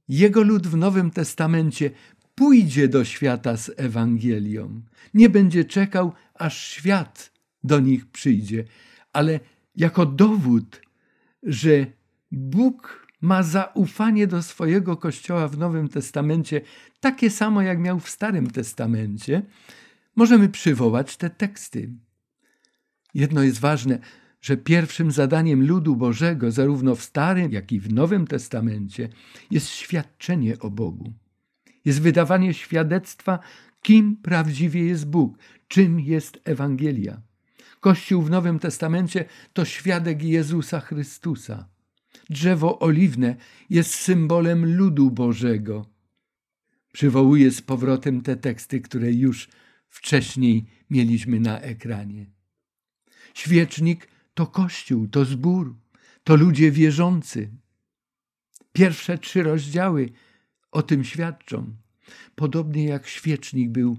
jego lud w Nowym Testamencie pójdzie do świata z Ewangelią. Nie będzie czekał, aż świat do nich przyjdzie, ale jako dowód, że Bóg ma zaufanie do swojego Kościoła w Nowym Testamencie, takie samo jak miał w Starym Testamencie, możemy przywołać te teksty. Jedno jest ważne, że pierwszym zadaniem ludu Bożego, zarówno w Starym, jak i w Nowym Testamencie, jest świadczenie o Bogu. Jest wydawanie świadectwa, kim prawdziwie jest Bóg, czym jest Ewangelia. Kościół w Nowym Testamencie to świadek Jezusa Chrystusa. Drzewo oliwne jest symbolem ludu Bożego. Przywołuję z powrotem te teksty, które już wcześniej mieliśmy na ekranie. Świecznik to Kościół, to zbór, to ludzie wierzący. Pierwsze trzy rozdziały o tym świadczą. Podobnie jak świecznik był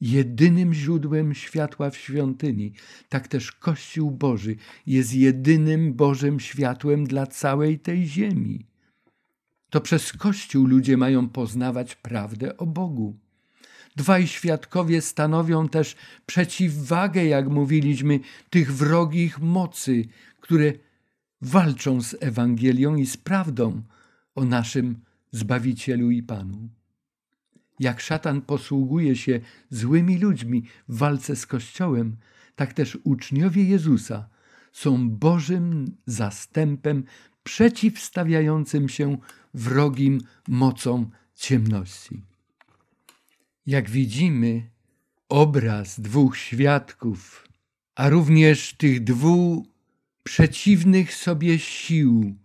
jedynym źródłem światła w świątyni, tak też Kościół Boży jest jedynym Bożym światłem dla całej tej ziemi. To przez Kościół ludzie mają poznawać prawdę o Bogu. Dwaj świadkowie stanowią też przeciwwagę, jak mówiliśmy, tych wrogich mocy, które walczą z Ewangelią i z prawdą o naszym Zbawicielu i Panu. Jak szatan posługuje się złymi ludźmi w walce z Kościołem, tak też uczniowie Jezusa są Bożym zastępem przeciwstawiającym się wrogim mocom ciemności. Jak widzimy, obraz dwóch świadków, a również tych dwóch przeciwnych sobie sił,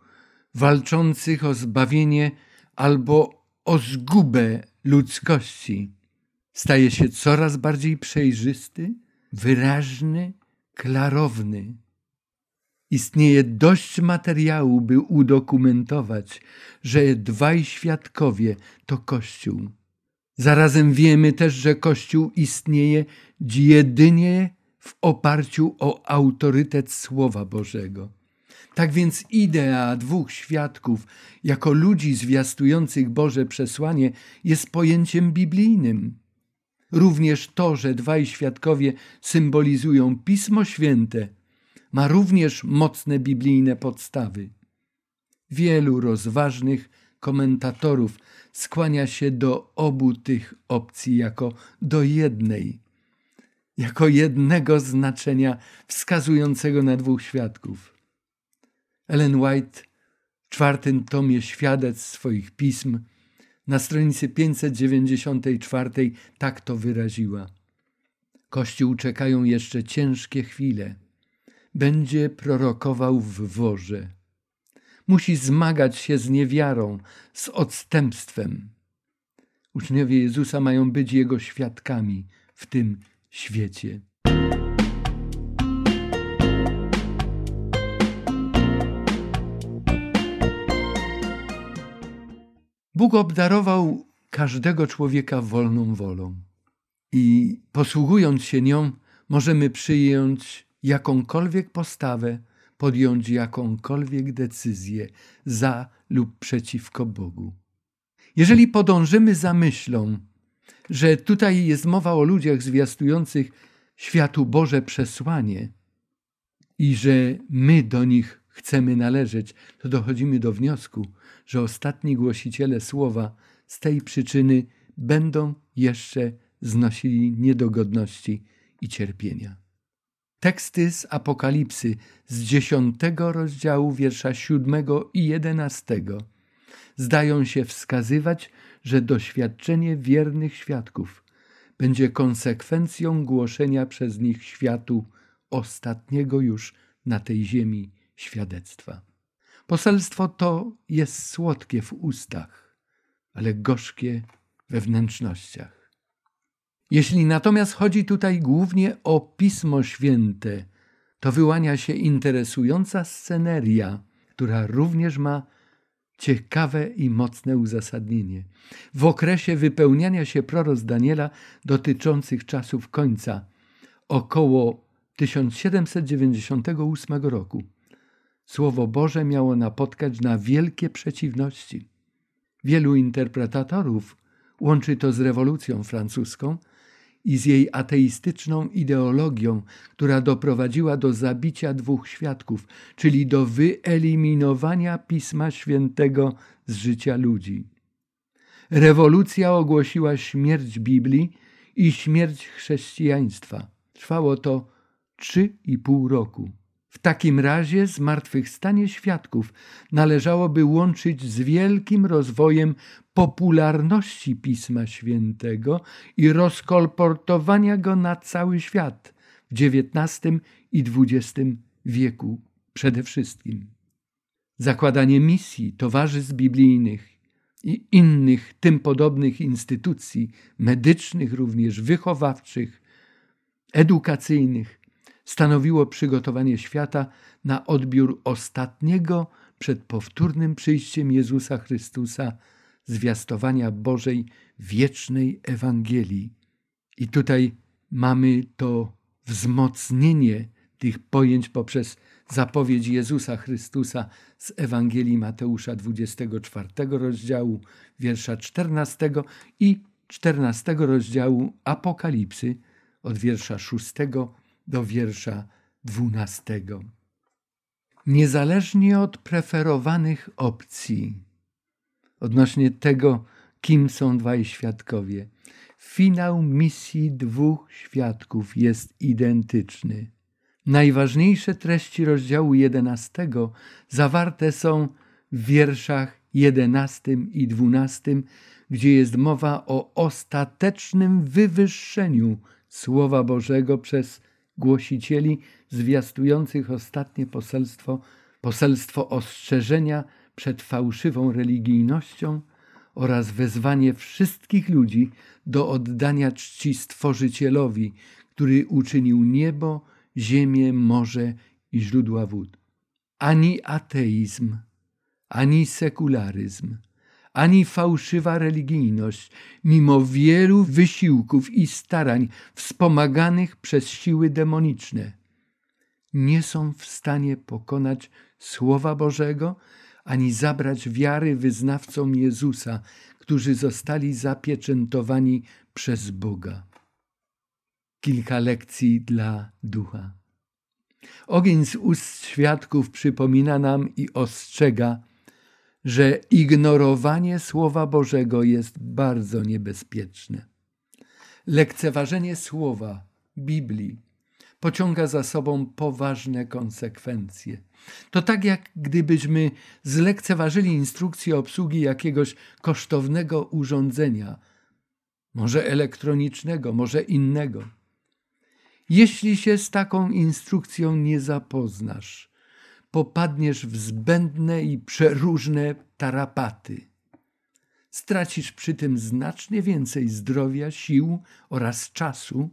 walczących o zbawienie albo o zgubę ludzkości, staje się coraz bardziej przejrzysty, wyraźny, klarowny. Istnieje dość materiału, by udokumentować, że dwaj świadkowie to Kościół. Zarazem wiemy też, że Kościół istnieje jedynie w oparciu o autorytet Słowa Bożego. Tak więc idea dwóch świadków jako ludzi zwiastujących Boże przesłanie jest pojęciem biblijnym. Również to, że dwaj świadkowie symbolizują Pismo Święte, ma również mocne biblijne podstawy. Wielu rozważnych komentatorów skłania się do obu tych opcji jako do jednej, jako jednego znaczenia wskazującego na dwóch świadków. Ellen White w czwartym tomie świadectw swoich pism na stronicy 594 tak to wyraziła. Kościół czekają jeszcze ciężkie chwile. Będzie prorokował w worze. Musi zmagać się z niewiarą, z odstępstwem. Uczniowie Jezusa mają być Jego świadkami w tym świecie. Bóg obdarował każdego człowieka wolną wolą i posługując się nią, możemy przyjąć jakąkolwiek postawę, podjąć jakąkolwiek decyzję za lub przeciwko Bogu. Jeżeli podążymy za myślą, że tutaj jest mowa o ludziach zwiastujących światu Boże przesłanie i że my do nich chcemy należeć, to dochodzimy do wniosku, że ostatni głosiciele słowa z tej przyczyny będą jeszcze znosili niedogodności i cierpienia. Teksty z Apokalipsy z dziesiątego rozdziału wiersza siódmego i jedenastego zdają się wskazywać, że doświadczenie wiernych świadków będzie konsekwencją głoszenia przez nich światu ostatniego już na tej ziemi świadectwa. Poselstwo to jest słodkie w ustach, ale gorzkie we wnętrznościach. Jeśli natomiast chodzi tutaj głównie o Pismo Święte, to wyłania się interesująca sceneria, która również ma ciekawe i mocne uzasadnienie. W okresie wypełniania się proroc Daniela dotyczących czasów końca, około 1798 roku, Słowo Boże miało napotkać na wielkie przeciwności. Wielu interpretatorów łączy to z rewolucją francuską i z jej ateistyczną ideologią, która doprowadziła do zabicia dwóch świadków, czyli do wyeliminowania Pisma Świętego z życia ludzi. Rewolucja ogłosiła śmierć Biblii i śmierć chrześcijaństwa. Trwało to trzy i pół roku. W takim razie zmartwychwstanie świadków należałoby łączyć z wielkim rozwojem popularności Pisma Świętego i rozkolportowania go na cały świat w XIX i XX wieku przede wszystkim. Zakładanie misji, towarzystw biblijnych i innych tym podobnych instytucji medycznych, również wychowawczych, edukacyjnych, stanowiło przygotowanie świata na odbiór ostatniego przed powtórnym przyjściem Jezusa Chrystusa zwiastowania Bożej wiecznej Ewangelii. I tutaj mamy to wzmocnienie tych pojęć poprzez zapowiedź Jezusa Chrystusa z Ewangelii Mateusza 24 rozdziału, wiersza 14 i 14 rozdziału Apokalipsy od wiersza 6 do wiersza 12. Niezależnie od preferowanych opcji, odnośnie tego, kim są dwaj świadkowie. Finał misji dwóch świadków jest identyczny. Najważniejsze treści rozdziału jedenastego zawarte są w wierszach jedenastym i dwunastym, gdzie jest mowa o ostatecznym wywyższeniu Słowa Bożego przez głosicieli zwiastujących ostatnie poselstwo, poselstwo ostrzeżenia przed fałszywą religijnością oraz wezwanie wszystkich ludzi do oddania czci Stworzycielowi, który uczynił niebo, ziemię, morze i źródła wód. Ani ateizm, ani sekularyzm, ani fałszywa religijność, mimo wielu wysiłków i starań wspomaganych przez siły demoniczne, nie są w stanie pokonać Słowa Bożego ani zabrać wiary wyznawcom Jezusa, którzy zostali zapieczętowani przez Boga. Kilka lekcji dla ducha. Ogień z ust świadków przypomina nam i ostrzega, że ignorowanie Słowa Bożego jest bardzo niebezpieczne. Lekceważenie Słowa, Biblii, pociąga za sobą poważne konsekwencje. To tak jak gdybyśmy zlekceważyli instrukcję obsługi jakiegoś kosztownego urządzenia, może elektronicznego, może innego. Jeśli się z taką instrukcją nie zapoznasz, popadniesz w zbędne i przeróżne tarapaty. Stracisz przy tym znacznie więcej zdrowia, sił oraz czasu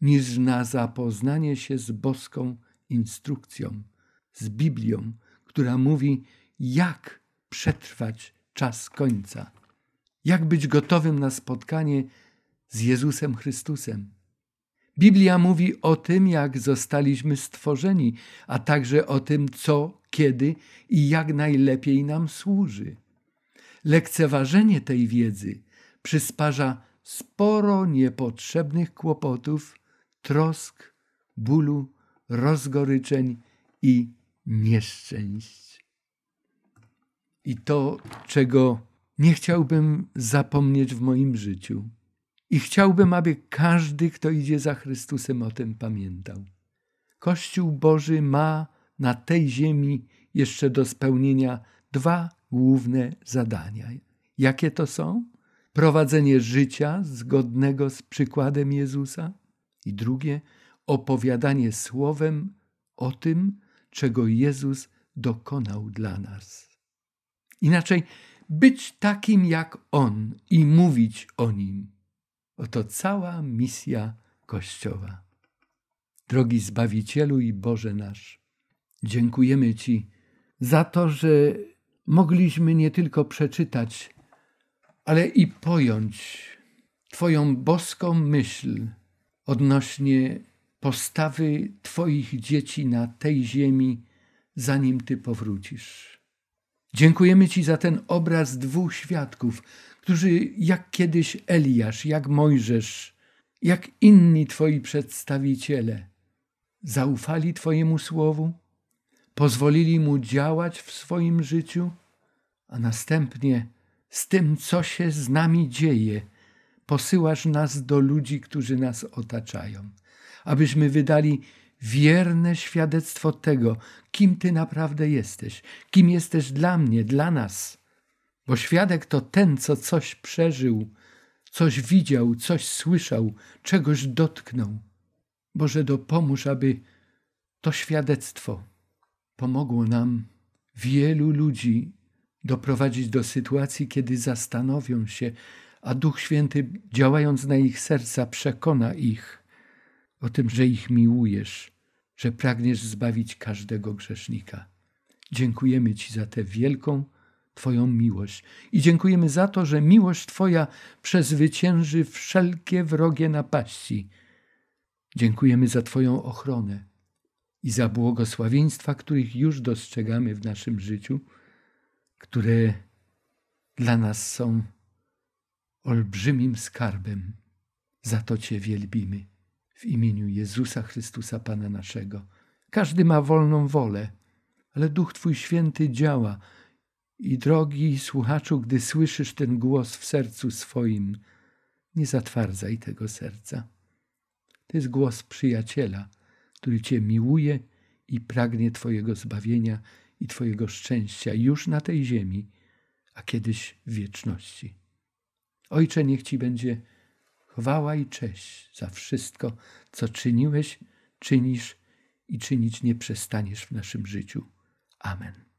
niż na zapoznanie się z boską instrukcją, z Biblią, która mówi, jak przetrwać czas końca, jak być gotowym na spotkanie z Jezusem Chrystusem. Biblia mówi o tym, jak zostaliśmy stworzeni, a także o tym, co, kiedy i jak najlepiej nam służy. Lekceważenie tej wiedzy przysparza sporo niepotrzebnych kłopotów, trosk, bólu, rozgoryczeń i nieszczęść. I to, czego nie chciałbym zapomnieć w moim życiu. I chciałbym, aby każdy, kto idzie za Chrystusem, o tym pamiętał. Kościół Boży ma na tej ziemi jeszcze do spełnienia dwa główne zadania. Jakie to są? Prowadzenie życia zgodnego z przykładem Jezusa i drugie opowiadanie słowem o tym, czego Jezus dokonał dla nas. Inaczej, być takim jak On i mówić o Nim. Oto cała misja Kościoła. Drogi Zbawicielu i Boże nasz, dziękujemy Ci za to, że mogliśmy nie tylko przeczytać, ale i pojąć Twoją boską myśl odnośnie postawy Twoich dzieci na tej ziemi, zanim Ty powrócisz. Dziękujemy Ci za ten obraz dwóch świadków, którzy jak kiedyś Eliasz, jak Mojżesz, jak inni Twoi przedstawiciele, zaufali Twojemu słowu, pozwolili mu działać w swoim życiu, a następnie z tym, co się z nami dzieje, posyłasz nas do ludzi, którzy nas otaczają, abyśmy wydali wierne świadectwo tego, kim Ty naprawdę jesteś, kim jesteś dla mnie, dla nas. Bo świadek to ten, co coś przeżył, coś widział, coś słyszał, czegoś dotknął. Boże, dopomóż, aby to świadectwo pomogło nam wielu ludzi doprowadzić do sytuacji, kiedy zastanowią się, a Duch Święty, działając na ich serca, przekona ich o tym, że ich miłujesz, że pragniesz zbawić każdego grzesznika. Dziękujemy Ci za tę wielką Twoją miłość i dziękujemy za to, że miłość Twoja przezwycięży wszelkie wrogie napaści. Dziękujemy za Twoją ochronę i za błogosławieństwa, których już dostrzegamy w naszym życiu, które dla nas są olbrzymim skarbem. Za to Cię wielbimy w imieniu Jezusa Chrystusa Pana naszego. Każdy ma wolną wolę, ale Duch Twój Święty działa I drogi słuchaczu, gdy słyszysz ten głos w sercu swoim, nie zatwardzaj tego serca. To jest głos przyjaciela, który Cię miłuje i pragnie Twojego zbawienia i Twojego szczęścia już na tej ziemi, a kiedyś w wieczności. Ojcze, niech Ci będzie chwała i cześć za wszystko, co czyniłeś, czynisz i czynić nie przestaniesz w naszym życiu. Amen.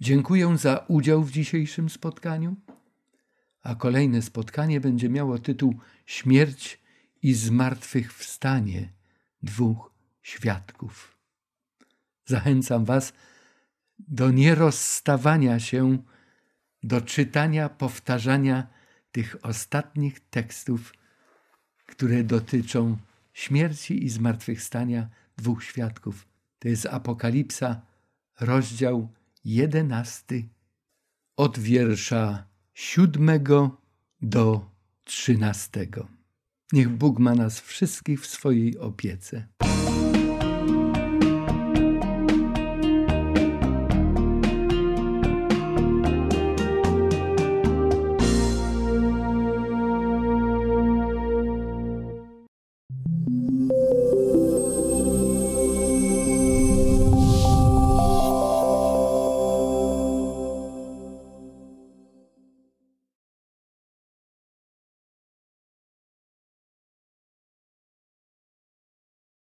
Dziękuję za udział w dzisiejszym spotkaniu, a kolejne spotkanie będzie miało tytuł Śmierć i zmartwychwstanie dwóch świadków. Zachęcam Was do nierozstawania się, do czytania, powtarzania tych ostatnich tekstów, które dotyczą śmierci i zmartwychwstania dwóch świadków. To jest Apokalipsa, rozdział jedenasty, od wiersza siódmego do trzynastego. Niech Bóg ma nas wszystkich w swojej opiece.